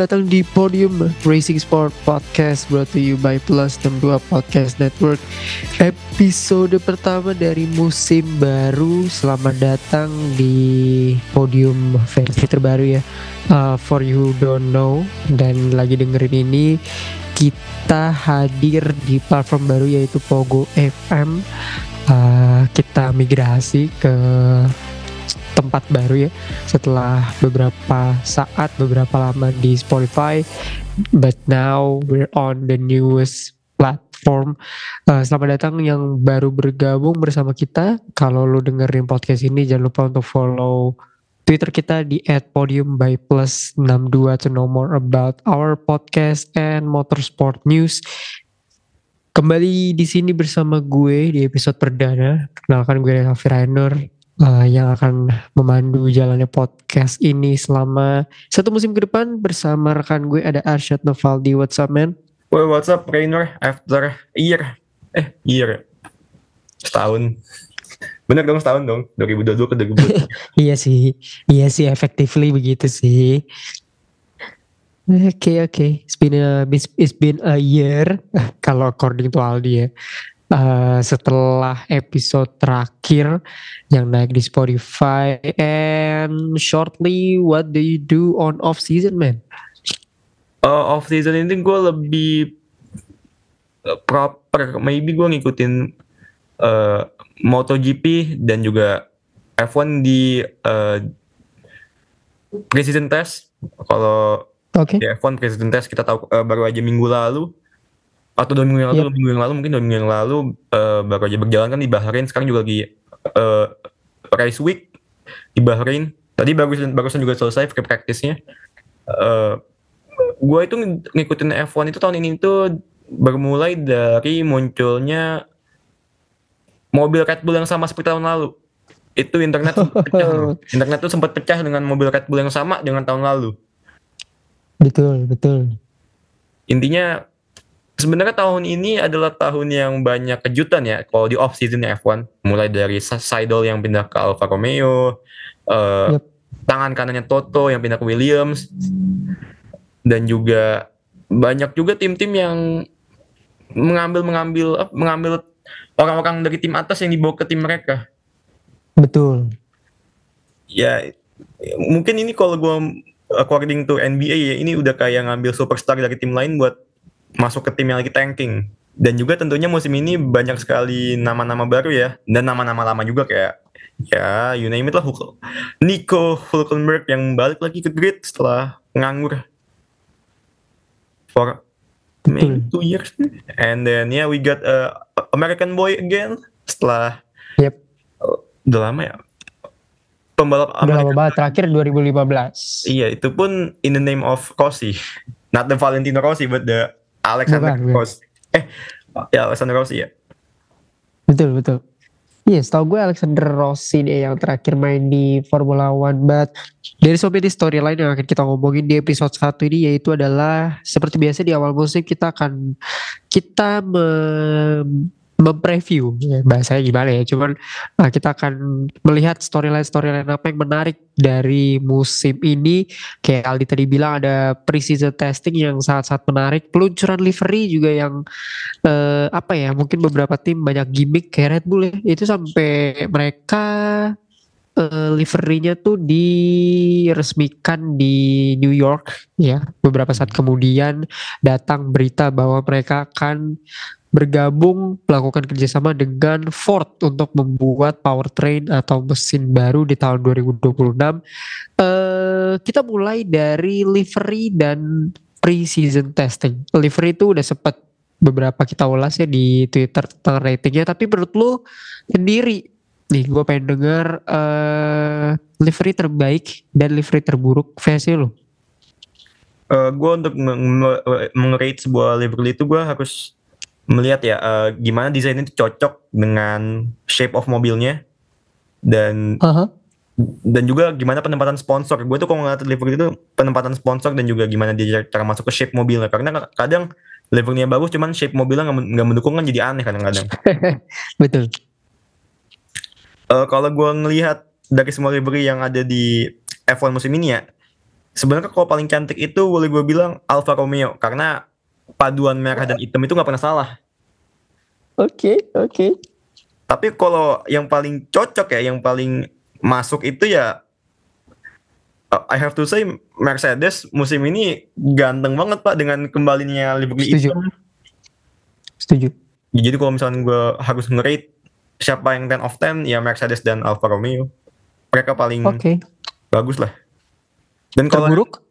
Datang di Podium Racing Sport Podcast brought to you by Plus 62 Podcast Network. Episode pertama dari musim baru. Selamat datang di Podium versi terbaru ya. Uh, For you don't know Dan lagi dengerin ini Kita hadir di platform baru yaitu Pogo FM uh, Kita migrasi ke tempat baru ya. Setelah beberapa saat beberapa lama di Spotify but now we're on the newest platform. Uh, selamat datang yang baru bergabung bersama kita. Kalau lu dengerin podcast ini jangan lupa untuk follow Twitter kita di @podium by plus 62 to know more about our podcast and motorsport news. Kembali di sini bersama gue di episode perdana. Kenalkan gue Raffi Rainer uh, yang akan memandu jalannya podcast ini selama satu musim ke depan bersama rekan gue ada Arshad Novaldi. What's up man? Well, what's up Rainer after year? Eh, year. Setahun. Bener dong setahun dong, 2022 ke 2022. iya sih, iya sih effectively begitu sih. Oke okay, oke, okay. it's been a it's been a year kalau according to Aldi ya. Uh, setelah episode terakhir yang naik di Spotify and shortly what do you do on off season man? Uh, off season ini gue lebih proper maybe gue ngikutin uh, MotoGP dan juga F1 di uh, preseason test kalau okay. di F1 preseason test kita tahu uh, baru aja minggu lalu atau dua minggu yang lalu, yep. dua minggu yang lalu mungkin dua minggu yang lalu uh, baru aja berjalan kan di Bahrain sekarang juga lagi uh, race week di Bahrain. Tadi barusan barusan juga selesai free practice-nya. Uh, gue itu ngikutin F1 itu tahun ini tuh bermulai dari munculnya mobil Red Bull yang sama seperti tahun lalu. Itu internet pecah internet tuh sempat pecah dengan mobil Red Bull yang sama dengan tahun lalu. Betul betul. Intinya sebenarnya tahun ini adalah tahun yang banyak kejutan ya kalau di off season F1 mulai dari Seidel yang pindah ke Alfa Romeo uh, yep. tangan kanannya Toto yang pindah ke Williams dan juga banyak juga tim-tim yang mengambil mengambil mengambil orang-orang dari tim atas yang dibawa ke tim mereka. Betul. Ya mungkin ini kalau gue according to NBA ya ini udah kayak ngambil superstar dari tim lain buat masuk ke tim yang lagi tanking. Dan juga tentunya musim ini banyak sekali nama-nama baru ya. Dan nama-nama lama juga kayak ya you name it lah Hulk. Nico Hulkenberg yang balik lagi ke grid setelah nganggur for maybe two years. And then yeah we got a American boy again setelah yep. Uh, udah lama ya pembalap Udah lama banget terakhir 2015 iya itu pun in the name of Rossi not the Valentino Rossi but the Alexander bukan, Rossi. Eh, ya Alexander Rossi ya. Betul betul. Iya, yes, tau gue Alexander Rossi deh yang terakhir main di Formula One. But dari so many storyline yang akan kita ngomongin di episode satu ini yaitu adalah seperti biasa di awal musim kita akan kita me mempreview ya, bahasanya gimana ya. Cuman nah, kita akan melihat storyline storyline apa yang menarik dari musim ini. Kayak Aldi tadi bilang ada preseason testing yang sangat-sangat menarik. Peluncuran livery juga yang eh, apa ya mungkin beberapa tim banyak gimmick kayak Red Bull ya. Itu sampai mereka uh, liverynya tuh diresmikan di New York ya. Beberapa saat kemudian datang berita bahwa mereka akan bergabung melakukan kerjasama dengan Ford untuk membuat powertrain atau mesin baru di tahun 2026. Uh, kita mulai dari livery dan pre-season testing. Livery itu udah sempat beberapa kita ulas ya di Twitter tentang ratingnya. Tapi menurut lu sendiri, nih gue pengen denger uh, livery terbaik dan livery terburuk versi lu. Uh, eh, gue untuk meng-rate sebuah livery itu gue harus melihat ya uh, gimana desain itu cocok dengan shape of mobilnya dan uh-huh. dan juga gimana penempatan sponsor. Gue tuh kalau ngeliat livery itu penempatan sponsor dan juga gimana dia cara masuk ke shape mobilnya. Karena kadang liverynya bagus, cuman shape mobilnya nggak mendukung kan jadi aneh kadang-kadang. Betul. Uh, kalau gue ngelihat dari semua livery yang ada di F1 musim ini ya, sebenarnya kalau paling cantik itu boleh gue bilang Alfa Romeo karena paduan merah dan hitam itu nggak pernah salah. Oke, okay, oke. Okay. Tapi kalau yang paling cocok ya, yang paling masuk itu ya uh, I have to say Mercedes musim ini ganteng banget pak dengan kembalinya livery Setuju. hitam. Setuju. Ya, jadi kalau misalnya gue harus ngerate siapa yang 10 of 10 ya Mercedes dan Alfa Romeo. Mereka paling okay. bagus lah. Dan kalau buruk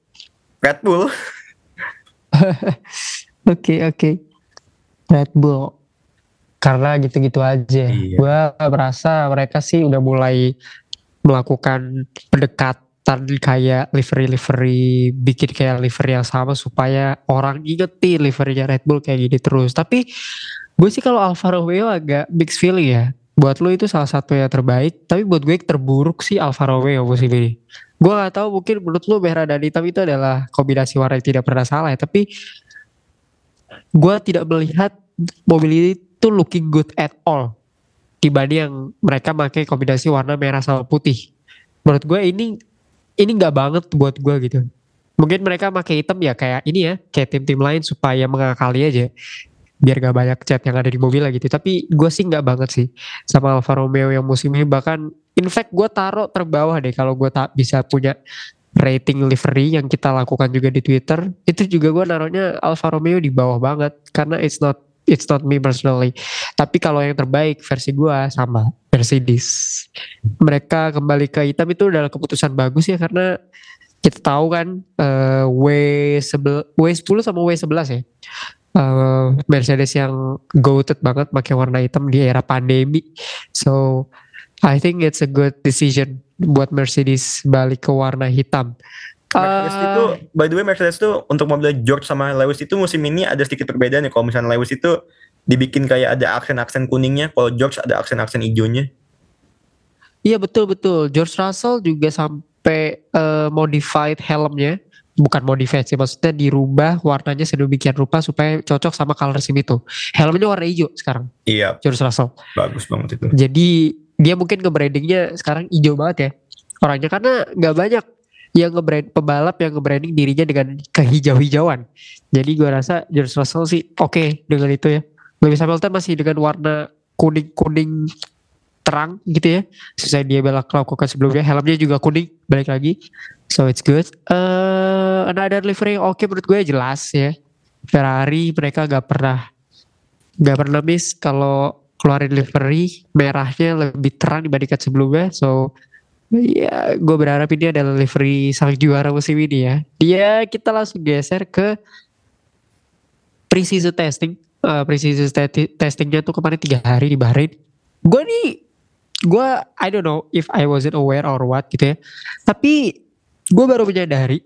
Red Bull. Oke oke. Okay, Red Bull. Karena gitu-gitu aja. Iya. Gue merasa mereka sih udah mulai melakukan pendekatan kayak livery-livery bikin kayak livery yang sama supaya orang ingetin liverynya Red Bull kayak gini terus. Tapi gue sih kalau Alfa Romeo agak mixed feeling ya. Buat lo itu salah satu yang terbaik, tapi buat gue terburuk sih Alfa Romeo musim ini. Gue gak tahu mungkin menurut lo merah dan hitam itu adalah kombinasi warna yang tidak pernah salah ya. Tapi gue tidak melihat mobil ini tuh looking good at all dibanding yang mereka pakai kombinasi warna merah sama putih. Menurut gue ini ini nggak banget buat gue gitu. Mungkin mereka pakai hitam ya kayak ini ya, kayak tim-tim lain supaya mengakali aja biar gak banyak cat yang ada di mobil gitu. Tapi gue sih nggak banget sih sama Alfa Romeo yang musim ini bahkan in fact gue taruh terbawah deh kalau gue tak bisa punya rating livery yang kita lakukan juga di Twitter itu juga gue naruhnya Alfa Romeo di bawah banget karena it's not it's not me personally. Tapi kalau yang terbaik versi gue sama Mercedes mereka kembali ke hitam itu adalah keputusan bagus ya karena kita tahu kan uh, W sebel W10 sama W11 ya. Uh, Mercedes yang goated banget pakai warna hitam di era pandemi. So I think it's a good decision buat Mercedes balik ke warna hitam. Mercedes uh, itu, by the way Mercedes itu untuk mobil George sama Lewis itu musim ini ada sedikit perbedaan ya. Kalau misalnya Lewis itu dibikin kayak ada aksen-aksen kuningnya, kalau George ada aksen-aksen hijaunya. Iya betul betul. George Russell juga sampai uh, modified helmnya, bukan modified sih, maksudnya dirubah warnanya sedemikian rupa supaya cocok sama color sim itu. Helmnya warna hijau sekarang. Iya. George Russell. Bagus banget itu. Jadi dia mungkin nge-brandingnya sekarang hijau banget ya orangnya karena nggak banyak yang nge-brand pembalap yang nge-branding dirinya dengan kehijau-hijauan. Jadi gue rasa George Russell sih oke okay dengan itu ya. Lewis Hamilton masih dengan warna kuning-kuning terang gitu ya. Sesuai dia belak lakukan sebelumnya. Helmnya juga kuning balik lagi. So it's good. Uh, another livery oke okay, menurut gue jelas ya. Ferrari mereka gak pernah gak pernah miss kalau keluarin livery merahnya lebih terang dibandingkan sebelumnya so ya gue berharap ini adalah livery sang juara musim ini ya. Dia kita langsung geser ke precision testing. Uh, precision testingnya tuh kemarin tiga hari di Bahrain. Gue nih gue I don't know if I wasn't aware or what gitu ya. Tapi gue baru menyadari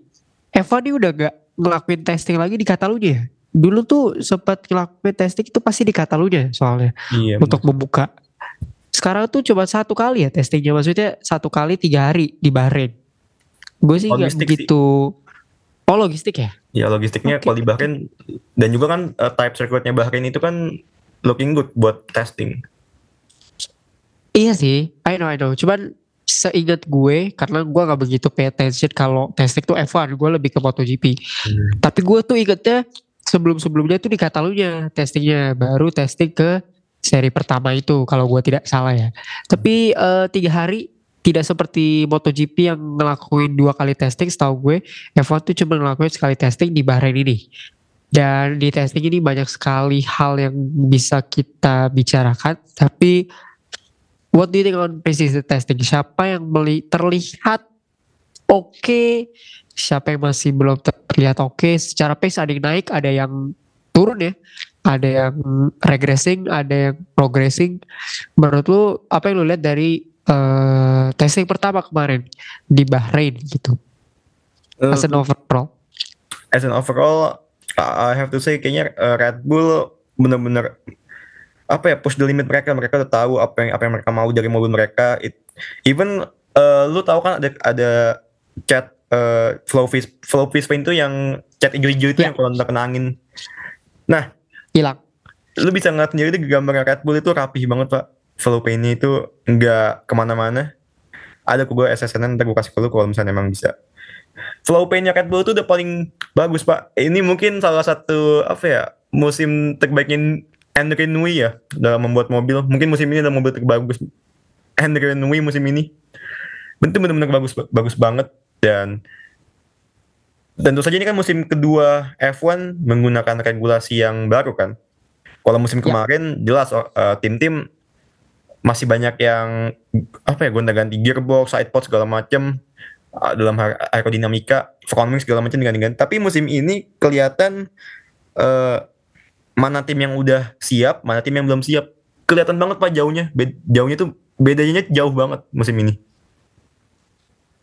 Evan ini udah gak ngelakuin testing lagi di Catalunya ya. Dulu tuh sempat ngelakuin testing itu pasti di Catalunya soalnya. Iya, untuk bener. membuka. Sekarang tuh coba satu kali ya testingnya maksudnya satu kali tiga hari di Bahrain. Gue sih nggak begitu. Sih. Oh logistik ya? Iya logistiknya okay. kalau di Bahrain dan juga kan uh, type circuitnya Bahrain itu kan looking good buat testing. Iya sih, I know I know. Cuman seingat gue karena gue gak begitu pay attention kalau testing tuh F1 gue lebih ke MotoGP hmm. tapi gue tuh ingetnya sebelum-sebelumnya itu di Catalunya testingnya baru testing ke seri pertama itu kalau gue tidak salah ya. Tapi uh, tiga hari tidak seperti MotoGP yang ngelakuin dua kali testing setahu gue F1 tuh cuma ngelakuin sekali testing di Bahrain ini. Dan di testing ini banyak sekali hal yang bisa kita bicarakan tapi what do you think on precision testing? Siapa yang terlihat oke okay, siapa yang masih belum terlihat oke? Okay. secara pace ada yang naik ada yang turun ya ada yang regressing ada yang progressing. Menurut lu apa yang lu lihat dari uh, testing pertama kemarin di Bahrain gitu? Uh, as an overall. as an overall I have to say kayaknya uh, Red Bull benar-benar apa ya push the limit mereka. Mereka udah tahu apa yang apa yang mereka mau dari mobil mereka. It, even uh, lu tahu kan ada ada chat uh, flow fish flow fish paint itu yang cat hijau-hijau itu yeah. yang kalau kena angin. Nah, hilang. Lu bisa ngeliat sendiri di gambar Red Bull itu rapih banget pak. Paintnya itu nggak ke mana-mana. Ada kok gue SSN ntar gue kasih ke lu kalau misalnya emang bisa. flow paint-nya Red Bull tuh udah paling bagus pak. Ini mungkin salah satu apa ya musim terbaiknya Henry Nui ya dalam membuat mobil. Mungkin musim ini adalah mobil terbagus Henry Nui musim ini. Bentuk benar-benar bagus bagus banget dan tentu saja ini kan musim kedua F1 menggunakan regulasi yang baru kan. Kalau musim ya. kemarin jelas uh, tim-tim masih banyak yang apa ya gonta-ganti gearbox, sidepod segala macam uh, dalam aerodinamika, front wing segala macam dengan ganti Tapi musim ini kelihatan uh, mana tim yang udah siap, mana tim yang belum siap. Kelihatan banget pak jauhnya, Be jauhnya tuh bedanya jauh banget musim ini.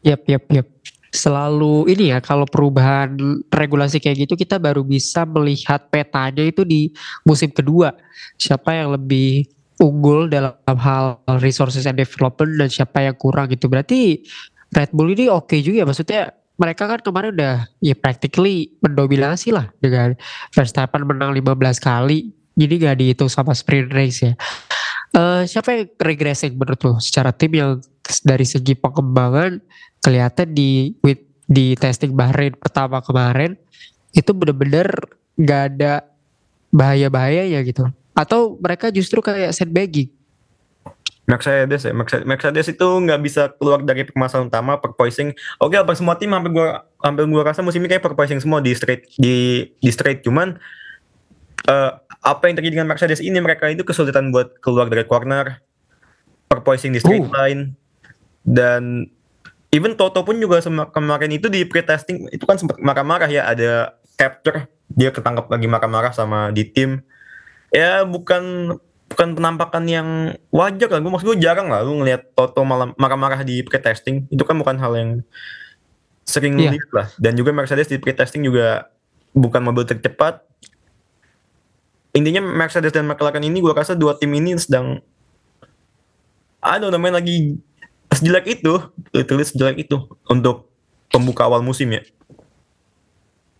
Yap, yap, yap selalu ini ya kalau perubahan regulasi kayak gitu kita baru bisa melihat petanya itu di musim kedua. Siapa yang lebih unggul dalam hal resources and development dan siapa yang kurang gitu. Berarti Red Bull ini oke okay juga ya maksudnya mereka kan kemarin udah ya practically mendominasi lah dengan Verstappen menang 15 kali jadi gak dihitung sama sprint race ya. Uh, siapa yang regressing menurut lo? Secara tim yang dari segi pengembangan kelihatan di with, di testing Bahrain pertama kemarin itu bener-bener nggak ada bahaya-bahaya ya gitu atau mereka justru kayak sandbagging Mercedes ya, Mercedes itu nggak bisa keluar dari permasalahan utama perpoising. Oke, apa semua tim hampir gua hampir gua rasa musim ini kayak perpoising semua di straight di di straight cuman uh, apa yang terjadi dengan Mercedes ini mereka itu kesulitan buat keluar dari corner, perpoising di straight uh. line dan even Toto pun juga kemarin itu di pre-testing itu kan sempat marah-marah ya ada capture dia ketangkap lagi marah-marah sama di tim. Ya bukan bukan penampakan yang wajar lah gue maksud gue jarang lah lu ngelihat Toto malam marah-marah di pre-testing. Itu kan bukan hal yang sering yeah. lihat lah. Dan juga Mercedes di pre-testing juga bukan mobil tercepat intinya Mercedes dan McLaren ini gue rasa dua tim ini sedang aduh namanya lagi sejelek itu literally sejelek itu untuk pembuka awal musim ya.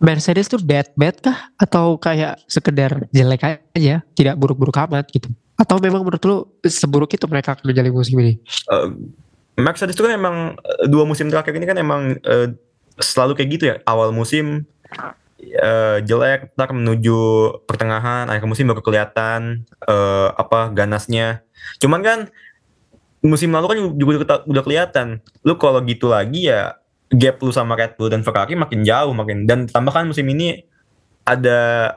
Mercedes tuh bad bad kah? Atau kayak sekedar jelek aja tidak buruk-buruk amat gitu? Atau memang menurut lu seburuk itu mereka akan menjalani musim ini? Uh, Mercedes itu kan emang uh, dua musim terakhir ini kan emang uh, selalu kayak gitu ya. Awal musim uh, jelek ntar menuju pertengahan akhir musim baru kelihatan uh, apa ganasnya. Cuman kan musim lalu kan juga udah kelihatan. Lu kalau gitu lagi ya gap lu sama Red Bull dan Ferrari makin jauh makin dan tambahkan musim ini ada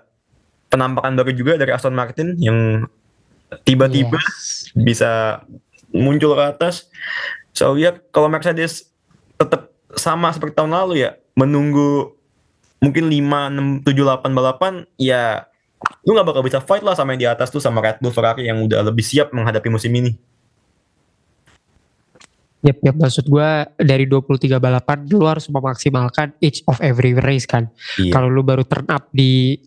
penampakan baru juga dari Aston Martin yang tiba-tiba yes. bisa muncul ke atas. So ya kalau Mercedes tetap sama seperti tahun lalu ya menunggu mungkin 5, 6, 7, 8 balapan ya lu gak bakal bisa fight lah sama yang di atas tuh sama Red Bull Ferrari yang udah lebih siap menghadapi musim ini. Yap, yap maksud gue dari 23 balapan lu harus memaksimalkan each of every race kan. Iya. Kalau lu baru turn up di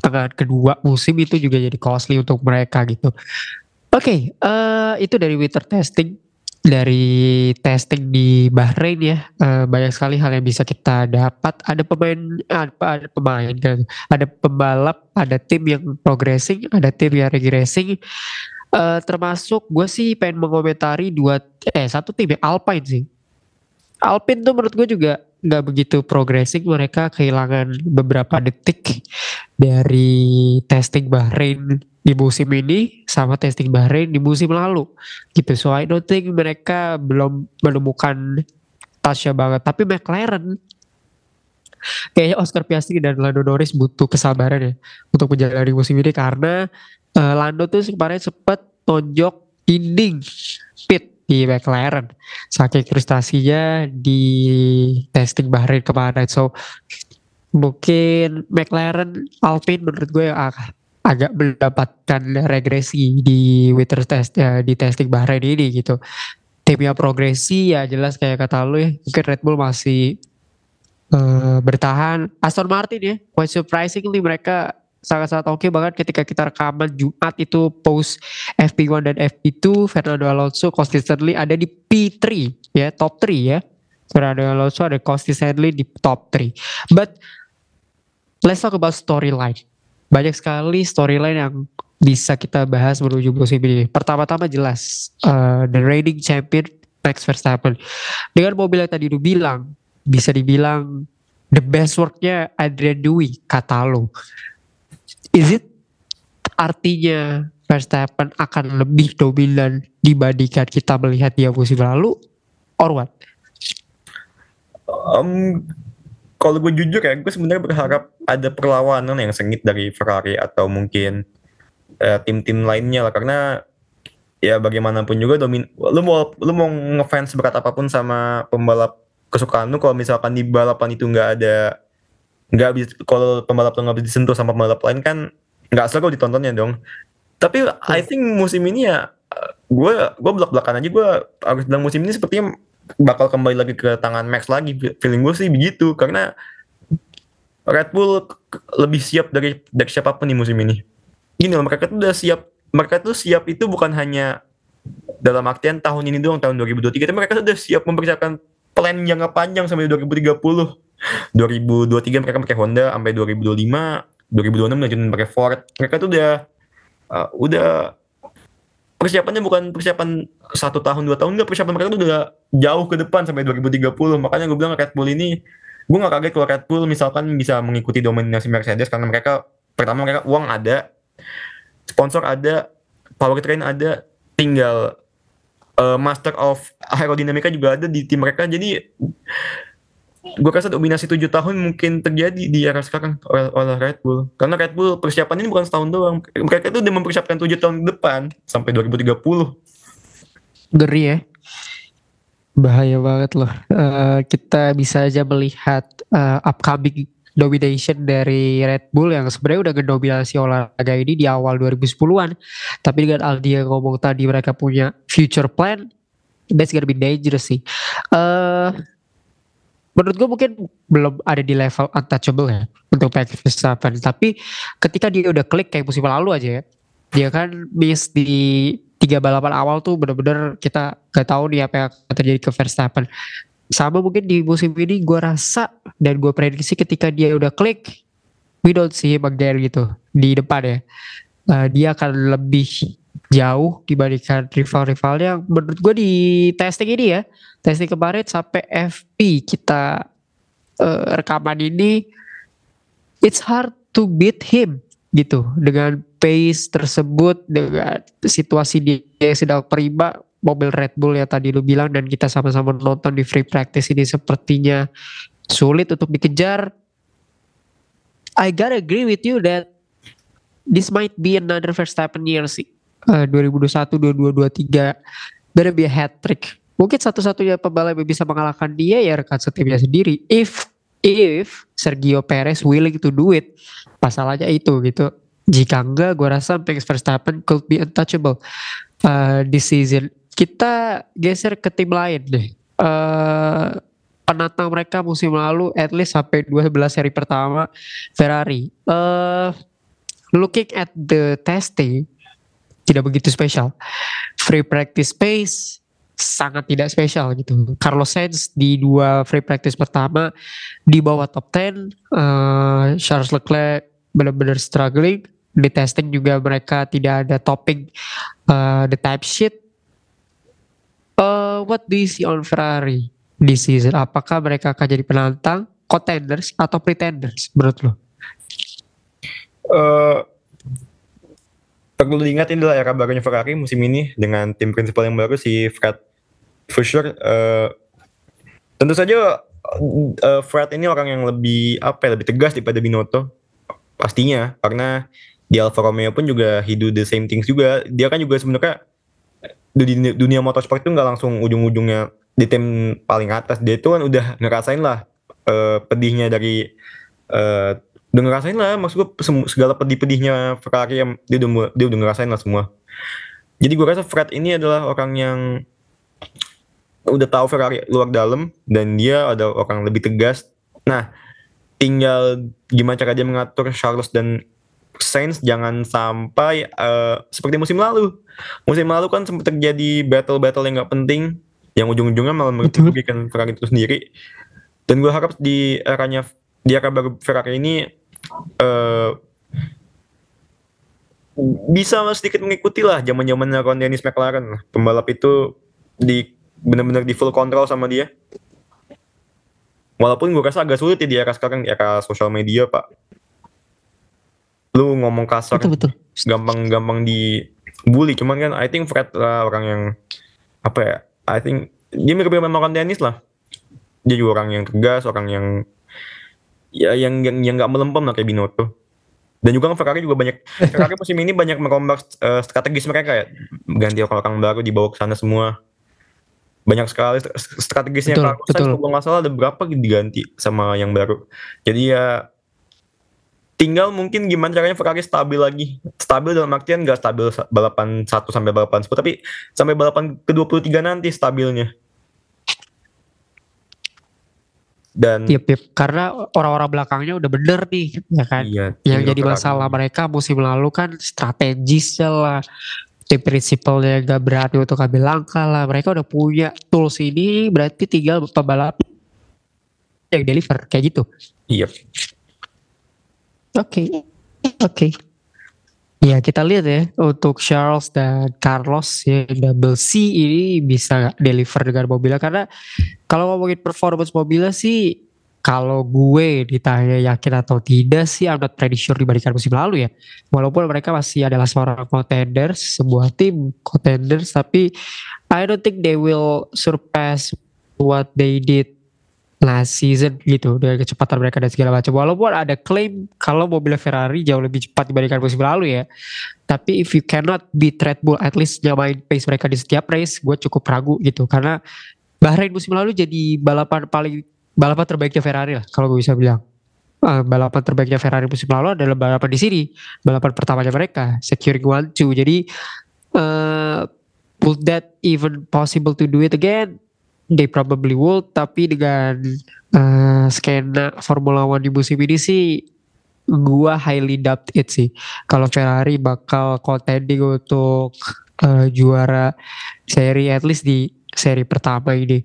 pertengahan kedua musim itu juga jadi costly untuk mereka gitu. Oke, okay, uh, eh, itu dari winter testing dari testing di Bahrain ya uh, banyak sekali hal yang bisa kita dapat ada pemain ada, ada pemain kan ada pembalap ada tim yang progressing ada tim yang regressing uh, termasuk gue sih pengen mengomentari dua eh satu tim ya Alpine sih. Alpine tuh menurut gue juga nggak begitu progressing mereka kehilangan beberapa detik dari testing Bahrain di musim ini sama testing Bahrain di musim lalu gitu so I don't think mereka belum menemukan tasnya banget tapi McLaren kayaknya Oscar Piastri dan Lando Norris butuh kesabaran ya untuk menjalani musim ini karena uh, Lando tuh kemarin sempat tonjok dinding pit di McLaren. Saking frustasinya di testing Bahrain kemarin. So mungkin McLaren Alpine menurut gue yang agak mendapatkan regresi di winter test ya, di testing Bahrain ini gitu. Timnya progresi ya jelas kayak kata lu ya mungkin Red Bull masih uh, bertahan. Aston Martin ya quite surprisingly mereka sangat-sangat oke okay banget ketika kita rekaman Jumat itu post FP1 dan FP2 Fernando Alonso consistently ada di P3 ya top 3 ya Fernando Alonso ada consistently di top 3 but let's talk about storyline banyak sekali storyline yang bisa kita bahas menuju musim ini. Pertama-tama jelas uh, the reigning champion Max Verstappen dengan mobil yang tadi lu bilang bisa dibilang the best worknya Adrian Dewey kata lo. Is it artinya Verstappen akan lebih dominan dibandingkan kita melihat dia musim lalu or what? Um, kalau gue jujur ya, gue sebenarnya berharap ada perlawanan yang sengit dari Ferrari atau mungkin uh, tim-tim lainnya lah karena ya bagaimanapun juga domin lu mau lu mau ngefans berat apa pun sama pembalap kesukaan lu kalau misalkan di balapan itu nggak ada nggak bisa kalau pembalap tuh nggak bisa disentuh sama pembalap lain kan nggak seru ditontonnya dong. Tapi I think musim ini ya gue gue belak belakan aja gue harus bilang musim ini sepertinya bakal kembali lagi ke tangan Max lagi feeling gue sih begitu. Karena Red Bull lebih siap dari dari siapa pun di musim ini. Gini loh mereka tuh udah siap mereka tuh siap itu bukan hanya dalam artian tahun ini doang tahun 2023 tapi mereka sudah siap mempersiapkan plan jangka panjang sampai 2030 2023 mereka pakai Honda sampai 2025 2026 lanjutin pakai Ford. Mereka tuh udah uh, udah persiapannya bukan persiapan satu tahun dua tahun enggak persiapan mereka tuh udah jauh ke depan sampai 2030 makanya gue bilang Red Bull ini gue gak kaget kalau Red Bull misalkan bisa mengikuti dominasi Mercedes karena mereka pertama mereka uang ada sponsor ada powertrain ada tinggal uh, master of aerodinamika juga ada di tim mereka. Jadi gue rasa dominasi tujuh tahun mungkin terjadi di era sekarang oleh, oleh Red Bull. Karena Red Bull persiapan ini bukan setahun doang. Mereka itu udah mempersiapkan tujuh tahun depan sampai 2030 ngeri ya. Bahaya banget loh. Uh, kita bisa aja melihat uh, upcoming domination dari Red Bull yang sebenarnya udah ngedominasi olahraga ini di awal 2010-an. Tapi dengan Aldi yang ngomong tadi mereka punya future plan, that's gonna be dangerous sih. Uh, menurut gue mungkin belum ada di level untouchable ya untuk Max Verstappen. Tapi ketika dia udah klik kayak musim lalu aja ya, dia kan miss di tiga balapan awal tuh bener-bener kita gak tahu nih apa yang terjadi ke Verstappen sama mungkin di musim ini gue rasa dan gue prediksi ketika dia udah klik we don't see him again gitu di depan ya uh, dia akan lebih jauh dibandingkan rival-rival yang menurut gue di testing ini ya testing kemarin sampai FP kita uh, rekaman ini it's hard to beat him gitu dengan pace tersebut dengan situasi dia yang sedang prima mobil Red Bull yang tadi lu bilang dan kita sama-sama nonton di free practice ini sepertinya sulit untuk dikejar. I gotta agree with you that this might be another first Verstappen year sih. Uh, 2021, 2023 better be a hat trick. Mungkin satu-satunya pebalap yang bisa mengalahkan dia ya rekan setimnya sendiri. If if Sergio Perez willing to do it, masalahnya itu gitu. Jika enggak, gue rasa Max Verstappen could be untouchable uh, this season kita geser ke tim lain deh. Uh, penantang mereka musim lalu at least sampai 12 seri pertama Ferrari. Uh, looking at the testing tidak begitu spesial. Free practice pace sangat tidak spesial gitu. Carlos Sainz di dua free practice pertama di bawah top 10, uh, Charles Leclerc benar-benar struggling. Di testing juga mereka tidak ada topping uh, the type sheet Uh, what do you see on Ferrari this season? Apakah mereka akan jadi penantang, contenders atau pretenders menurut lo? Uh, perlu diingat ini adalah era barunya Ferrari musim ini dengan tim prinsipal yang baru si Fred sure uh, tentu saja uh, Fred ini orang yang lebih apa ya lebih tegas daripada Binotto pastinya. Karena di Alfa Romeo pun juga he do the same things juga. Dia kan juga sebenarnya di dunia motorsport itu nggak langsung ujung-ujungnya di tim paling atas. Dia itu kan udah ngerasain lah uh, pedihnya dari uh, udah ngerasain lah maksud gue segala pedih-pedihnya Ferrari yang dia udah dia udah ngerasain lah semua jadi gue rasa Fred ini adalah orang yang udah tahu Ferrari luar dalam dan dia ada orang lebih tegas nah tinggal gimana cara dia mengatur Charles dan Saints jangan sampai uh, seperti musim lalu. Musim lalu kan sempat terjadi battle-battle yang nggak penting, yang ujung-ujungnya malah merugikan Ferrari itu sendiri. Dan gue harap di eranya di era baru Ferrari ini uh, bisa sedikit mengikuti lah zaman zamannya Ron Dennis McLaren Pembalap itu di benar-benar di full control sama dia. walaupun gue rasa agak sulit ya di era sekarang di era sosial media pak lu ngomong kasar betul, betul. gampang-gampang dibully cuman kan I think Fred lah orang yang apa ya I think dia mirip-mirip sama Dennis lah dia juga orang yang tegas orang yang ya yang yang yang nggak melempem lah kayak Binotto. Dan juga Ferrari juga banyak Ferrari musim ini banyak merombak uh, strategis mereka ya. Ganti orang-orang baru dibawa ke sana semua. Banyak sekali strategisnya. Betul, Carlos betul. kalau nggak salah ada berapa diganti sama yang baru. Jadi ya tinggal mungkin gimana caranya Ferrari stabil lagi. Stabil dalam artian nggak stabil balapan 1 sampai balapan 10 tapi sampai balapan ke 23 nanti stabilnya dan yep, yep. karena orang-orang belakangnya udah bener nih ya kan iya, yang jadi masalah mereka musim lalu kan strategis lah tim prinsipalnya gak berani untuk ambil langkah lah mereka udah punya tools ini berarti tinggal pembalap yang deliver kayak gitu iya oke okay. oke okay. Ya kita lihat ya untuk Charles dan Carlos ya double C ini bisa deliver dengan mobilnya karena kalau ngomongin performance mobilnya sih kalau gue ditanya yakin atau tidak sih I'm not pretty sure dibandingkan musim lalu ya. Walaupun mereka masih adalah seorang contenders, sebuah tim contenders tapi I don't think they will surpass what they did last season gitu dengan kecepatan mereka dan segala macam. Walaupun ada klaim kalau mobil Ferrari jauh lebih cepat dibandingkan musim lalu ya. Tapi if you cannot beat Red Bull at least nyamain pace mereka di setiap race, gue cukup ragu gitu karena Bahrain musim lalu jadi balapan paling balapan terbaiknya Ferrari lah kalau gue bisa bilang. Uh, balapan terbaiknya Ferrari musim lalu adalah balapan di sini, balapan pertamanya mereka, securing one two. Jadi uh, would that even possible to do it again? They probably would tapi dengan uh, skena Formula One di musim ini sih gua highly doubt it sih. Kalau Ferrari bakal contending untuk uh, juara seri at least di seri pertama ini.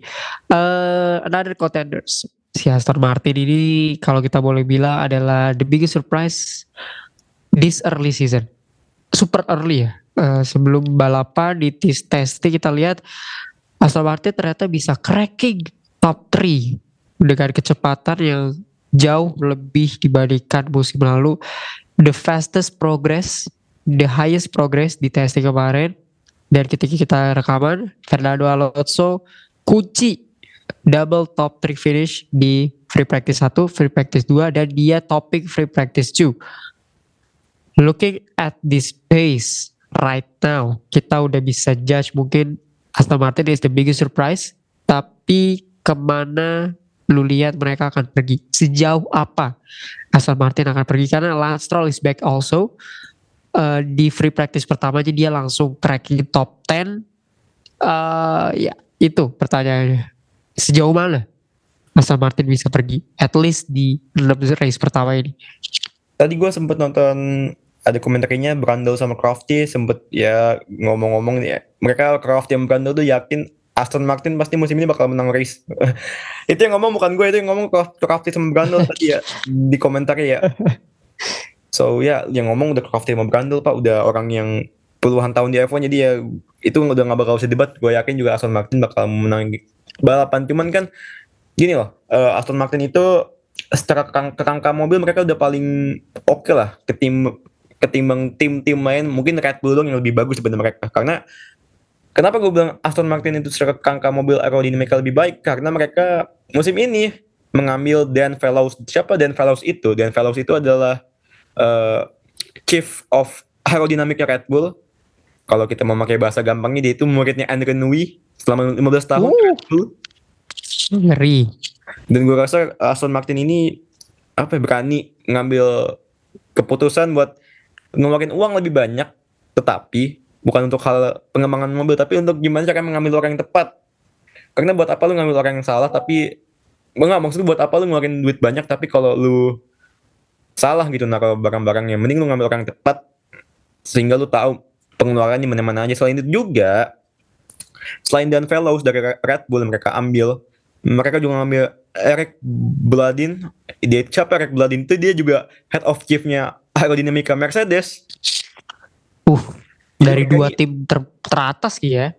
Uh, another contenders si Aston Martin ini kalau kita boleh bilang adalah the biggest surprise this early season. Super early ya. Uh, sebelum balapan di test testing kita lihat Martin ternyata bisa cracking top 3 dengan kecepatan yang jauh lebih dibandingkan musim lalu. The fastest progress, the highest progress di testing kemarin. Dan ketika kita rekaman, Fernando Alonso kunci double top 3 finish di free practice 1, free practice 2, dan dia topping free practice 2. Looking at this pace right now, kita udah bisa judge mungkin Aston Martin is the biggest surprise. Tapi ke mana lu lihat mereka akan pergi? Sejauh apa Aston Martin akan pergi? Karena Lance Stroll is back also. Uh, di free practice pertama aja dia langsung cracking top 10. Uh, ya itu pertanyaannya. Sejauh mana Aston Martin bisa pergi? At least di 6 race pertama ini. Tadi gue sempet nonton ada komentarnya Brandel sama Crafty sempet ya ngomong-ngomong ya. Mereka Crafty sama Brandel tuh yakin Aston Martin pasti musim ini bakal menang race. Itu yang ngomong bukan gue itu yang ngomong Crafty sama Brandel tadi ya di komentar ya. So ya yang ngomong udah Crafty sama Brandel pak. Udah orang yang puluhan tahun di F1 jadi ya itu udah gak bakal usah debat. Gue yakin juga Aston Martin bakal menang balapan. Cuman kan gini loh uh, Aston Martin itu secara kerangka mobil mereka udah paling oke okay lah ke tim ketimbang tim-tim lain mungkin Red Bull yang lebih bagus daripada mereka. Karena kenapa gue bilang Aston Martin itu secara kangka mobil aerodinamika lebih baik? Karena mereka musim ini mengambil Dan Fellows siapa Dan Fellows itu? Dan Fellows itu adalah uh, chief of aerodinamika Red Bull. Kalau kita memakai bahasa gampangnya dia itu muridnya Andre Nui selama 15 tahun. Uh, Red Bull. Ngeri. Dan gue rasa Aston Martin ini apa ya, berani ngambil keputusan buat ngeluarin uang lebih banyak tetapi bukan untuk hal pengembangan mobil tapi untuk gimana cara mengambil orang yang tepat. Karena buat apa lu ngambil orang yang salah tapi enggak maksud buat apa lu ngeluarin duit banyak tapi kalau lu salah gitu naruh barang-barangnya mending lu ngambil orang yang tepat sehingga lu tahu pengeluarannya mana-mana aja. Selain itu juga selain Dan Fellows dari Red Bull mereka ambil mereka juga ngambil Eric Bladin dia siapa Eric Bladin itu dia juga head of chiefnya aerodinamika Mercedes. Uh, dari dua tim ter teratas ya.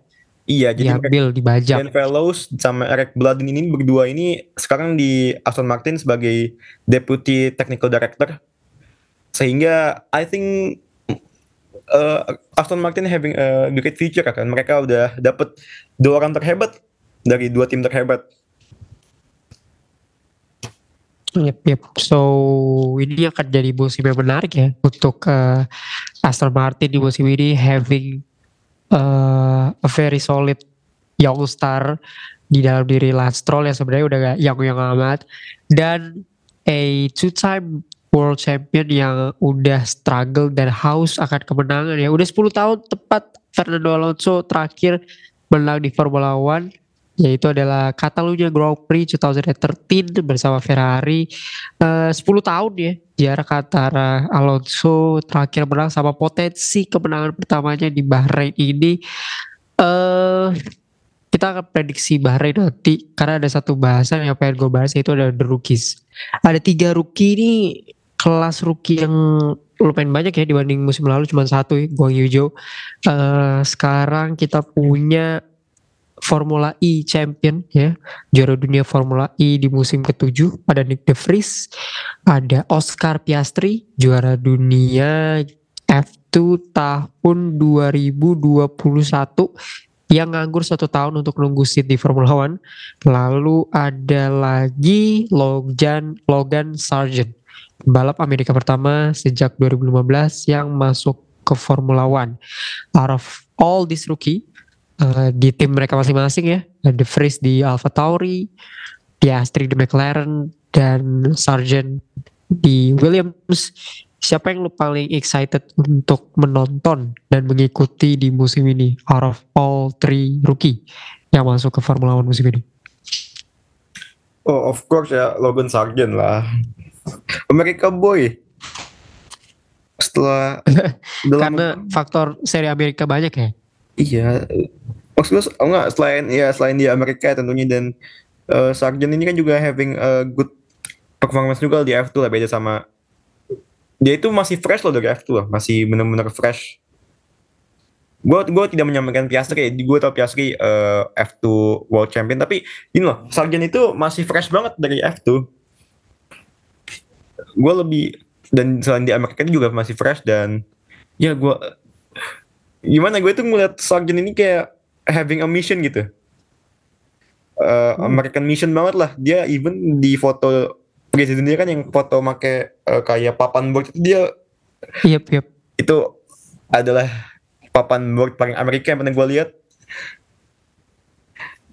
Iya, jadi diambil, dibajak. Ben Fellows sama Eric Bladin ini berdua ini sekarang di Aston Martin sebagai Deputy Technical Director. Sehingga I think uh, Aston Martin having a great future kan. Mereka udah dapat dua orang terhebat dari dua tim terhebat. Yep, yep. So ini akan jadi musim yang menarik ya untuk uh, Aston Martin di musim ini having uh, a very solid young star di dalam diri Lance Stroll yang sebenarnya udah gak yang yang amat. Dan a two time world champion yang udah struggle dan haus akan kemenangan ya. Udah 10 tahun tepat Fernando Alonso terakhir menang di Formula One yaitu adalah Catalunya Grand Prix 2013 bersama Ferrari. Uh, 10 tahun ya jarak antara Alonso terakhir menang sama potensi kemenangan pertamanya di Bahrain ini. Uh, kita akan prediksi Bahrain nanti karena ada satu bahasan yang pengen gue bahas yaitu ada the rookies. Ada tiga rookie ini kelas rookie yang lumayan banyak ya dibanding musim lalu cuma satu ya Guang Yujo uh, sekarang kita punya Formula E champion ya. Juara dunia Formula E di musim ketujuh ada Nick De Vries ada Oscar Piastri juara dunia F2 tahun 2021 yang nganggur satu tahun untuk nunggu seat di Formula One. Lalu ada lagi Logan Logan Sargent balap Amerika pertama sejak 2015 yang masuk ke Formula One. Out of all this rookie uh, di tim mereka masing-masing ya. The Vries di Alpha Tauri, Piastri di McLaren, dan Sargent di Williams. Siapa yang lu paling excited untuk menonton dan mengikuti di musim ini out of all three rookie yang masuk ke Formula One musim ini? Oh, of course ya Logan Sargent lah. America boy. Setelah karena faktor seri Amerika banyak ya. Iya, maksud oh enggak selain ya selain di Amerika tentunya dan uh, Sargent ini kan juga having a good performance juga di F2 lah beda sama dia itu masih fresh loh dari F2 lah, masih benar-benar fresh. Gue gue tidak menyampaikan Piastri, gue tau Piastri uh, F2 World Champion, tapi ini loh Sargent itu masih fresh banget dari F2. Gue lebih dan selain di Amerika juga masih fresh dan ya gue gimana gue tuh ngeliat Sargent ini kayak having a mission gitu. Uh, hmm. American mission banget lah. Dia even di foto presiden dia kan yang foto make uh, kayak papan board dia Yep, yep. Itu adalah papan board paling Amerika yang pernah gue lihat.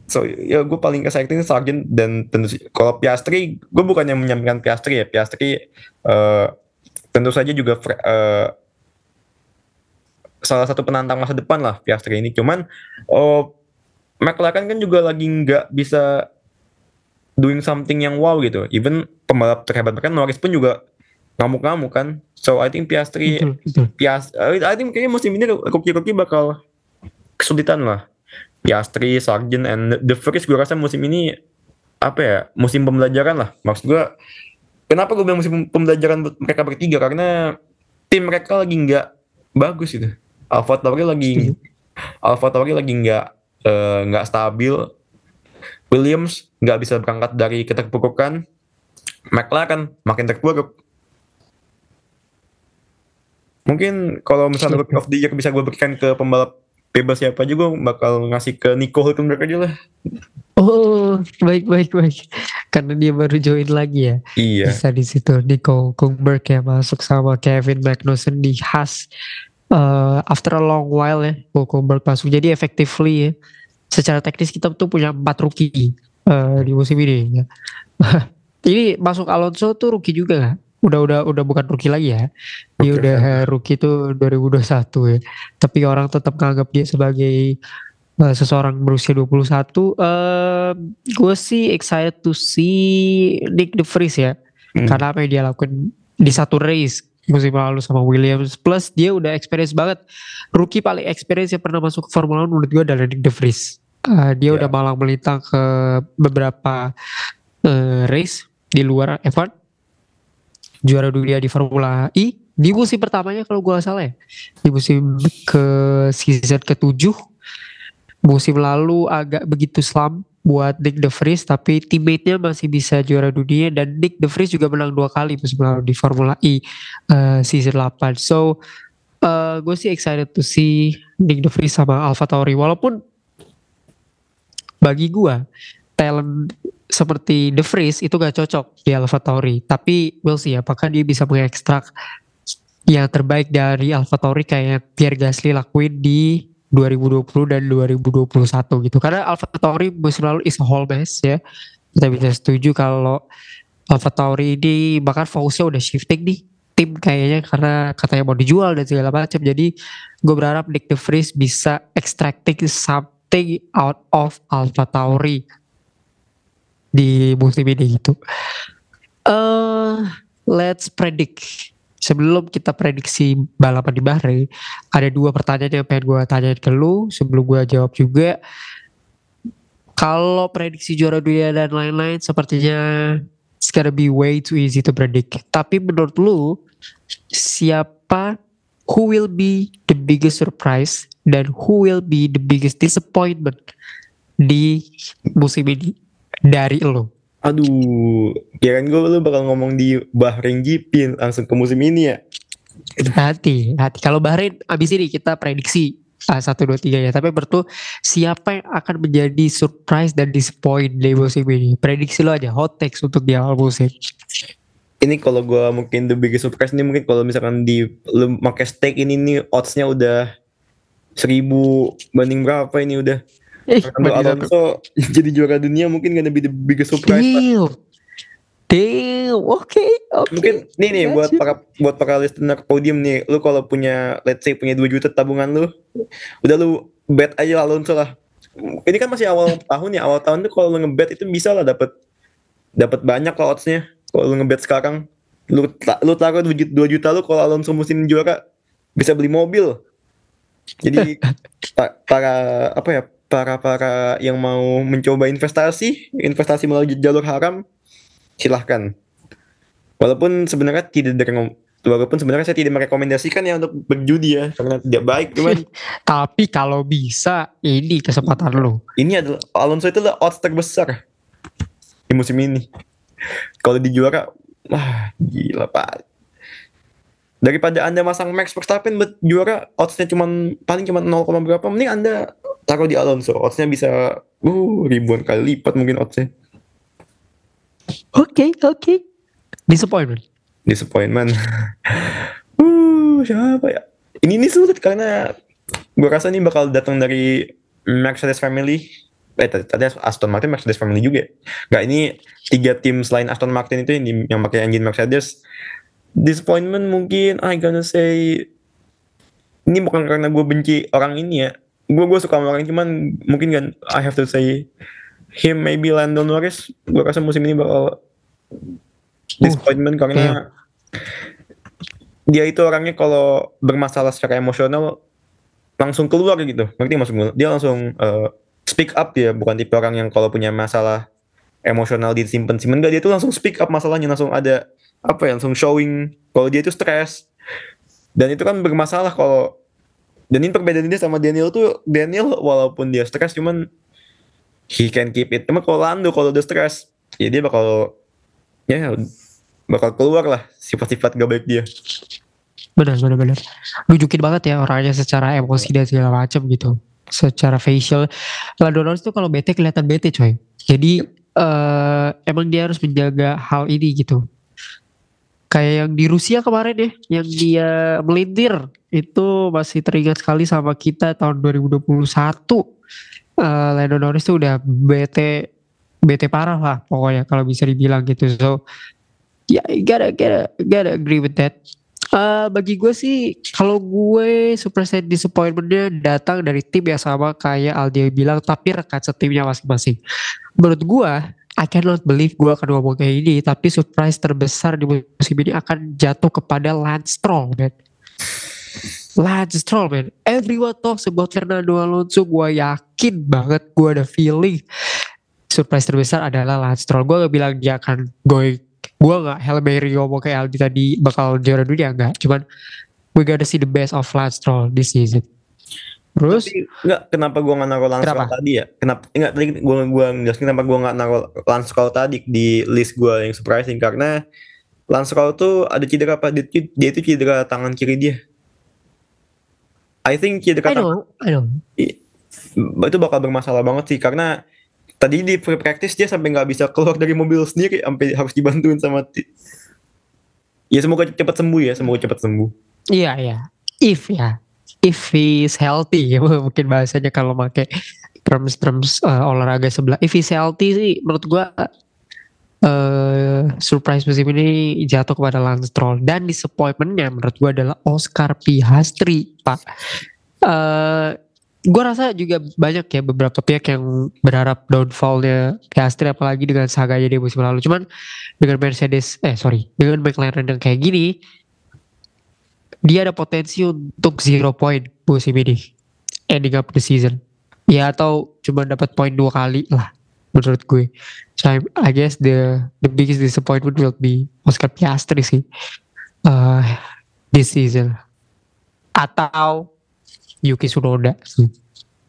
So ya gue paling exciting Sargent dan tentu kalau Piastri gue bukannya menyampaikan Piastri ya Piastri uh, tentu saja juga uh, salah satu penantang masa depan lah Piastri ini. Cuman oh, McLaren kan juga lagi nggak bisa doing something yang wow gitu. Even pembalap terhebat mereka Norris pun juga ngamuk-ngamuk kan. So I think Piastri, Piastri, I think kayaknya musim ini rookie-rookie bakal kesulitan lah. Piastri, Sargent, and The Vries gue rasa musim ini apa ya musim pembelajaran lah. Maksud gue kenapa gue bilang musim pembelajaran mereka bertiga karena tim mereka lagi nggak bagus gitu. Alpha Tauri lagi Alpha Tauri lagi nggak eh, nggak uh, stabil. Williams nggak bisa berangkat dari keterpurukan. McLaren makin terpuruk. Mungkin kalau misalnya Rookie of the Year bisa gue berikan ke pembalap bebas siapa gue bakal ngasih ke Nico Hülkenberg aja lah. Oh, baik baik baik. Karena dia baru join lagi ya. Iya. Bisa di situ Nico Hülkenberg ya masuk sama Kevin Magnussen di Haas uh, after a long while ya Hulkenberg masuk jadi effectively ya secara teknis kita tuh punya empat rookie uh, di musim ini ya. ini masuk Alonso tuh rookie juga gak? udah udah udah bukan rookie lagi ya dia okay. udah rookie tuh 2021 ya tapi orang tetap menganggap dia sebagai uh, seseorang berusia 21 uh, gue sih excited to see Nick De Vries ya hmm. karena apa yang dia lakukan di satu race musim lalu sama Williams. Plus dia udah experience banget. Rookie paling experience yang pernah masuk ke Formula 1 menurut gue adalah Nick De Vries. Uh, dia yeah. udah malang melintang ke beberapa uh, race di luar F1 juara dunia di Formula E. Di musim pertamanya kalau gue salah ya. Di musim ke season ke-7 uh, musim lalu agak begitu slump buat Nick De Vries tapi teammate-nya masih bisa juara dunia dan Nick De Vries juga menang dua kali lalu di Formula E uh, season 8 so uh, gue sih excited to see Nick De Vries sama Alpha Tauri. Walaupun bagi gue talent seperti The Vries itu gak cocok di Alpha Tauri. Tapi we'll see apakah dia bisa mengekstrak yang terbaik dari Alpha Tauri kayak Pierre Gasly lakuin di 2020 dan 2021 gitu. Karena Alpha Tauri musim lalu is a whole mess ya. Kita bisa setuju kalau Alpha Tauri ini bahkan fokusnya udah shifting nih tim kayaknya karena katanya mau dijual dan segala macam. Jadi gue berharap Nick De Vries bisa extracting something out of Alpha Tauri di musim ini gitu. Uh, let's predict sebelum kita prediksi balapan di Bahrain, ada dua pertanyaan yang pengen gue tanya ke lu sebelum gue jawab juga. Kalau prediksi juara dunia dan lain-lain sepertinya it's gonna be way too easy to predict. Tapi menurut lu siapa who will be the biggest surprise dan who will be the biggest disappointment di musim ini dari lo? Aduh, kirain gue lu bakal ngomong di Bahrain GP langsung ke musim ini ya. Hati, hati. Kalau Bahrain abis ini kita prediksi uh, satu dua tiga ya. Tapi bertu siapa yang akan menjadi surprise dan disappoint di musim ini? Prediksi lo aja hot takes untuk di awal musim. Ini kalau gue mungkin the biggest surprise ini mungkin kalau misalkan di lu pakai stake ini nih oddsnya udah seribu banding berapa ini udah Eh, Fernando Alonso jadi juara dunia mungkin gonna be the biggest surprise. Deal. Deal. Oke, okay, okay. Mungkin nih nih buat para buat para listener podium nih, lu kalau punya let's say punya 2 juta tabungan lu, udah lu bet aja Alonso lah. Ini kan masih awal tahun ya, awal tahun tuh kalau lu ngebet itu bisa lah dapat dapat banyak lah oddsnya. Kalau lu ngebet sekarang, lu lu taruh 2 juta lu kalau Alonso musim juara bisa beli mobil. Jadi para apa ya para-para yang mau mencoba investasi, investasi melalui jalur haram, silahkan. Walaupun sebenarnya tidak walaupun sebenarnya saya tidak merekomendasikan ya untuk berjudi ya karena tidak baik cuman tapi kalau bisa ini kesempatan lo ini adalah Alonso itu adalah odds terbesar di musim ini. Kalau di juara wah gila pak. Daripada anda masang Max Verstappen buat juara oddsnya cuma paling cuma 0, berapa mending anda taruh di Alonso oddsnya bisa uh ribuan kali lipat mungkin oddsnya. Oke okay, oke. Okay. disappointment. Disappointment. Uh siapa ya? Ini ini sulit karena gue rasa ini bakal datang dari Mercedes family. Eh tadi Aston Martin Mercedes family juga. Nggak ini tiga tim selain Aston Martin itu yang, yang pakai engine Mercedes. Disappointment mungkin I gonna say ini bukan karena gue benci orang ini ya gue gue suka sama orang cuman mungkin kan I have to say him maybe Lando Norris gue rasa musim ini bakal disappointment uh, karena yeah. dia itu orangnya kalau bermasalah secara emosional langsung keluar gitu. Ngerti maksud gue dia langsung uh, speak up dia bukan tipe orang yang kalau punya masalah emosional disimpan simpan. Enggak dia tuh langsung speak up masalahnya langsung ada apa ya langsung showing kalau dia itu stres. Dan itu kan bermasalah kalau dan ini perbedaan dia sama Daniel tuh Daniel walaupun dia stres cuman he can keep it. Emang kalau Lando kalau udah stres ya dia bakal ya bakal keluar lah sifat-sifat gak baik dia. Benar benar benar. Nunjukin banget ya orangnya secara emosi dan segala macam gitu. Secara facial. Lando Norris tuh kalau bete kelihatan bete coy. Jadi uh, emang dia harus menjaga hal ini gitu kayak yang di Rusia kemarin ya yang dia melintir itu masih teringat sekali sama kita tahun 2021 uh, eh, Lando Norris tuh udah bete bete parah lah pokoknya kalau bisa dibilang gitu. So ya yeah, gotta gotta gotta agree with that. Uh, bagi gue sih kalau gue super set disappointmentnya datang dari tim yang sama kayak Aldi bilang tapi rekan setimnya masing-masing. Menurut gue I cannot believe gue akan ngomong kayak ini tapi surprise terbesar di musim ini akan jatuh kepada Lance Stroll man Lance Stroll man everyone talks about Fernando Alonso gue yakin banget gue ada feeling surprise terbesar adalah Lance Stroll gue gak bilang dia akan going gue gak Hail Mary ngomong kayak Aldi tadi bakal juara dunia enggak cuman we gotta see the best of Lance Stroll this season Terus? Tapi, enggak, kenapa gue nggak naruh Lance tadi ya? Kenapa? Enggak, tadi gue gua ngejelasin kenapa gue nggak naruh Lance tadi di list gue yang surprising karena Lance tuh ada cedera apa? Dia, dia itu cedera tangan kiri dia. I think cedera I know, I know. Itu bakal bermasalah banget sih karena tadi di free practice dia sampai nggak bisa keluar dari mobil sendiri sampai harus dibantuin sama ya semoga cepat sembuh ya semoga cepat sembuh. Iya iya. If ya if he's healthy ya mungkin bahasanya kalau pakai terms terms uh, olahraga sebelah. If he's healthy sih menurut gua uh, surprise musim ini jatuh kepada Lance Stroll. Dan disappointmentnya menurut gua adalah Oscar Piastri pak. Uh, gue rasa juga banyak ya beberapa pihak yang berharap downfallnya Piastri apalagi dengan saganya di musim lalu. Cuman dengan Mercedes eh sorry dengan McLaren yang kayak gini dia ada potensi untuk zero point musim ini. Ending up the season. Ya atau cuma dapat poin dua kali lah menurut gue. So I guess the the biggest disappointment will be Oscar Piastri sih. Uh, this season. Atau Yuki Tsunoda sih.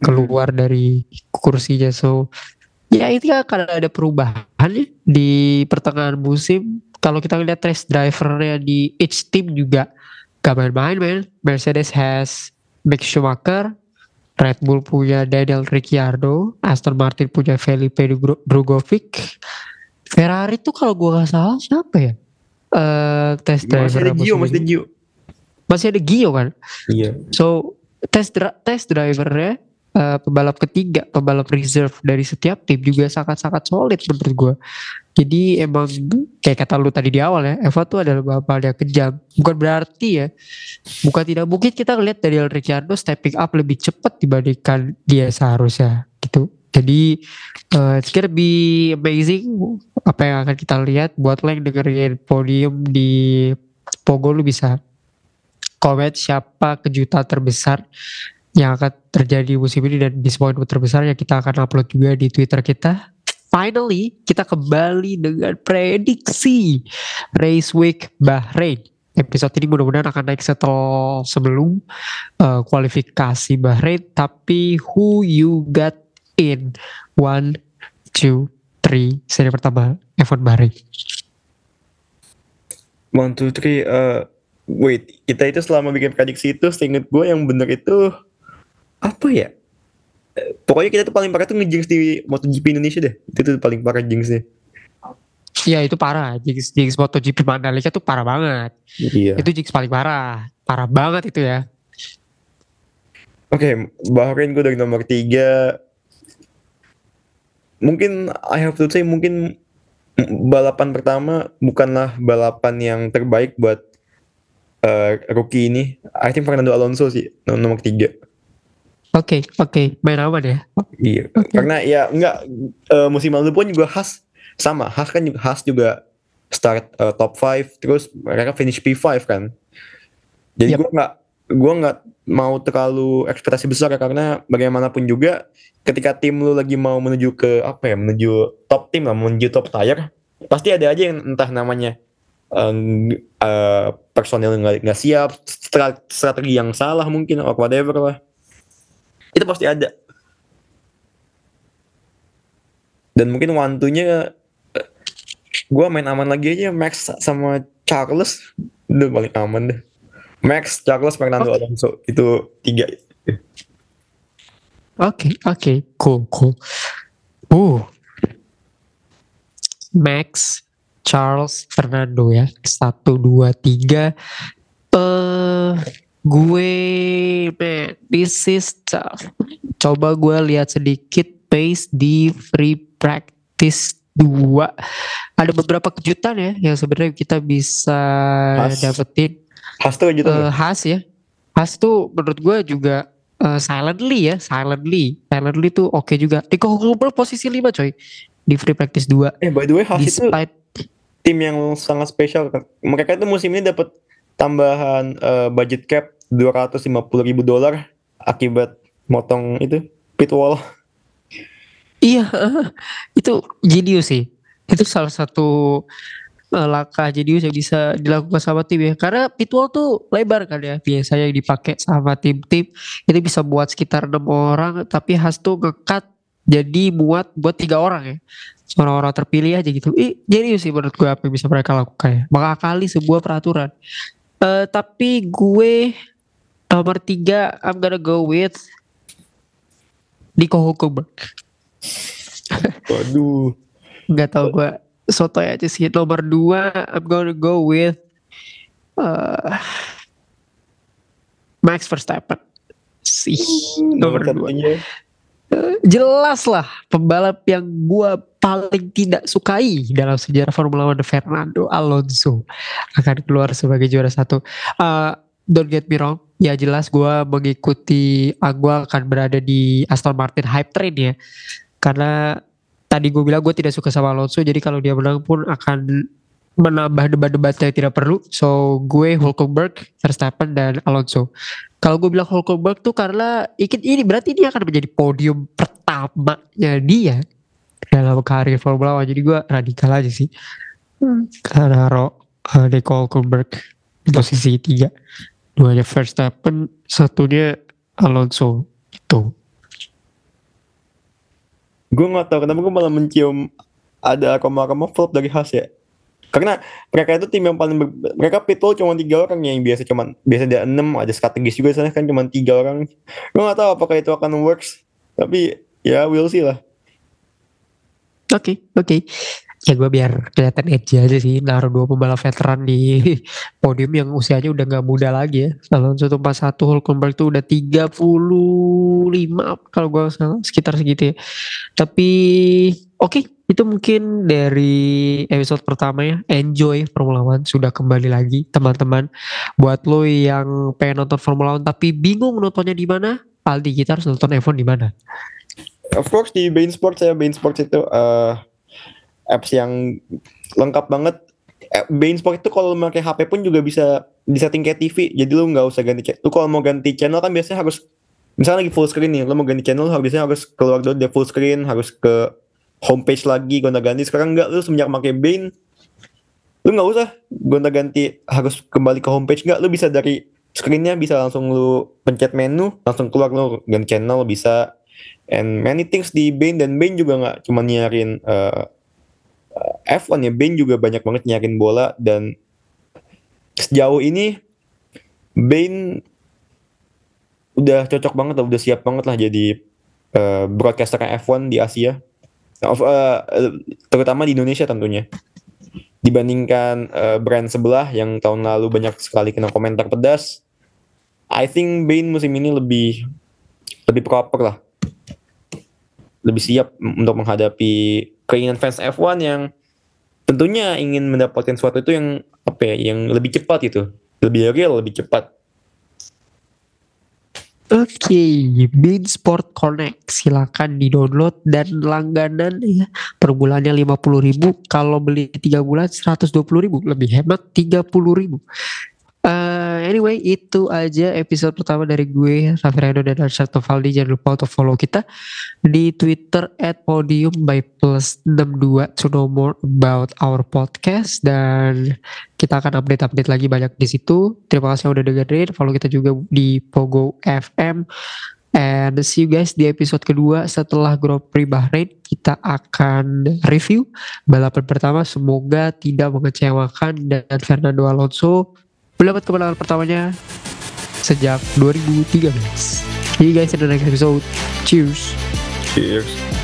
Keluar hmm. dari kursinya. So ya itu akan ada perubahan di pertengahan musim. Kalau kita lihat test drivernya di each team juga gak main-main man Mercedes has Max Schumacher Red Bull punya Daniel Ricciardo Aston Martin punya Felipe Drugovic. Ferrari tuh kalau gue gak salah siapa ya? Uh, test driver masih ada Gio masih ada Gio. Masih ada Gio kan? Iya. So test dra test drivernya uh, pebalap ketiga, pebalap reserve dari setiap tim juga sangat-sangat solid menurut gue. Jadi emang kayak kata lu tadi di awal ya, Eva tuh adalah bapak yang kejam. Bukan berarti ya, bukan tidak mungkin kita ngeliat Daniel Ricciardo stepping up lebih cepat dibandingkan dia seharusnya gitu. Jadi uh, it's gonna be amazing apa yang akan kita lihat buat lo yang dengerin podium di Pogo lu bisa komen siapa kejutan terbesar yang akan terjadi musim ini dan disappointment terbesar yang kita akan upload juga di Twitter kita. Finally, kita kembali dengan prediksi Race Week Bahrain. Episode ini mudah-mudahan akan naik setelah sebelum uh, kualifikasi Bahrain. Tapi who you got in one, two, three seri pertama F1 Bahrain? One, two, three. Uh, wait, kita itu selama bikin prediksi itu, seinget gue yang bener itu apa ya pokoknya kita tuh paling parah tuh ngejinx di MotoGP Indonesia deh. Itu tuh paling parah jinxnya. Iya itu parah. Jinx jinx MotoGP Mandalika tuh parah banget. Iya. Itu jinx paling parah. Parah banget itu ya. Oke okay, Bahrain gue dari nomor tiga. Mungkin I have to say mungkin balapan pertama bukanlah balapan yang terbaik buat uh, rookie ini. I think Fernando Alonso sih nomor tiga Oke, okay, oke, okay. aman ya. Iya, okay. karena ya enggak uh, musim lalu pun juga khas sama, khas kan juga khas juga start uh, top 5 terus mereka finish P5 kan. Jadi yep. gue nggak gue nggak mau terlalu ekspektasi besar ya karena bagaimanapun juga ketika tim lu lagi mau menuju ke apa ya menuju top tim lah menuju top tier pasti ada aja yang entah namanya uh, uh, personil nggak siap strategi yang salah mungkin atau whatever lah itu pasti ada. Dan mungkin wantunya eh, gue main aman lagi aja Max sama Charles. Udah paling aman deh. Max Charles Fernando okay. Alonso. Itu tiga. Oke okay, oke. Okay. cool cool. Uh. Max Charles Fernando ya. Satu dua tiga. Eh Gue, this is tough. Coba gue lihat sedikit pace di free practice 2. Ada beberapa kejutan ya yang sebenarnya kita bisa Has. dapetin. Has tuh kejutan. Uh, Has ya. Has tuh menurut gue juga uh, silently ya, silently. Silently tuh oke okay juga. Nico Hulkenberg posisi 5 coy di free practice 2. Eh by the way Has Despite, itu tim yang sangat spesial. Mereka itu musim ini dapat tambahan uh, budget cap 250 ribu dolar akibat motong itu pit wall. Iya, itu genius sih. Itu salah satu uh, langkah jenius yang bisa dilakukan sama tim ya. Karena pitwall tuh lebar kan ya. Biasanya dipakai sama tim-tim itu bisa buat sekitar enam orang, tapi Hasto ngekat jadi muat buat tiga orang ya. Orang-orang terpilih aja gitu. Ih, jenius sih menurut gue apa yang bisa mereka lakukan ya. Mengakali sebuah peraturan. Uh, tapi gue nomor tiga I'm gonna go with Nico Hulkenberg. Waduh. Gak tau gue soto aja sih. Nomor dua I'm gonna go with uh, Max Verstappen. Sih nomor dua. Uh, jelas lah pembalap yang gue paling tidak sukai dalam sejarah Formula One Fernando Alonso akan keluar sebagai juara satu. Uh, don't get me wrong, ya jelas gue mengikuti, uh, gue akan berada di Aston Martin hype train ya, karena tadi gue bilang gue tidak suka sama Alonso jadi kalau dia menang pun akan menambah debat-debat yang tidak perlu. So gue Hulkenberg, Verstappen dan Alonso. Kalau gue bilang Hulkenberg tuh karena ikut ini berarti dia akan menjadi podium pertamanya dia dalam karir Formula One. Jadi gue radikal aja sih. Hmm. karena Ro uh, Nico Hulkenberg posisi tiga duanya Verstappen satunya Alonso. Itu. Gue nggak tahu kenapa gue malah mencium ada aroma-aroma flop dari Haas ya. Karena mereka itu tim yang paling ber, mereka pitbull cuma tiga orang yang biasa cuma biasa ada enam ada strategis juga sana kan cuma tiga orang. Gue nggak tahu apakah itu akan works tapi ya we'll see lah. Oke okay, oke. okay ya gue biar kelihatan edge aja sih naruh dua pembalap veteran di podium yang usianya udah nggak muda lagi ya. Alonso tuh 41 Hulkenberg tuh udah 35 kalau gue salah sekitar segitu ya. Tapi oke okay, itu mungkin dari episode pertama ya. Enjoy Formula One sudah kembali lagi teman-teman. Buat lo yang pengen nonton Formula One tapi bingung nontonnya di mana Aldi kita harus nonton F1 di mana? Of course di Bein Sports ya. Bein Sports itu uh, apps yang lengkap banget. Eh, Bein Sport itu kalau pakai HP pun juga bisa disetting kayak TV jadi lu nggak usah ganti lu kalau mau ganti channel kan biasanya harus misalnya lagi full screen nih lu mau ganti channel biasanya harus keluar dulu dari full screen harus ke homepage lagi gonta ganti. Sekarang nggak lu semenjak pakai Bein lu nggak usah gonta ganti harus kembali ke homepage nggak. Lu bisa dari screennya bisa langsung lu pencet menu langsung keluar lu ganti channel bisa. And many things di Bain dan Bain juga nggak cuma nyarin uh, F1 ya Ben juga banyak banget nyakin bola dan sejauh ini Ben udah cocok banget udah siap banget lah jadi uh, broadcaster F1 di Asia, uh, terutama di Indonesia tentunya. Dibandingkan uh, brand sebelah yang tahun lalu banyak sekali kena komentar pedas, I think Bain musim ini lebih lebih proper lah, lebih siap untuk menghadapi keinginan fans F1 yang tentunya ingin mendapatkan sesuatu itu yang apa ya, yang lebih cepat itu, lebih real, lebih cepat. Oke, okay, Bean Sport Connect. Silakan di-download dan langganan ya. Per bulannya 50.000 kalau beli 3 bulan 120.000 lebih hemat 30.000 Uh, anyway, itu aja episode pertama dari gue, Raffi Reno dan Arsyad Tovaldi. Jangan lupa untuk follow kita di Twitter at podium by plus 62 to know more about our podcast. Dan kita akan update-update lagi banyak di situ. Terima kasih udah dengerin. Follow kita juga di Pogo FM. And see you guys di episode kedua setelah Grand Prix Bahrain kita akan review balapan pertama semoga tidak mengecewakan dan Fernando Alonso mendapat kemenangan pertamanya sejak 2013. See you guys the next episode. Cheers. Cheers.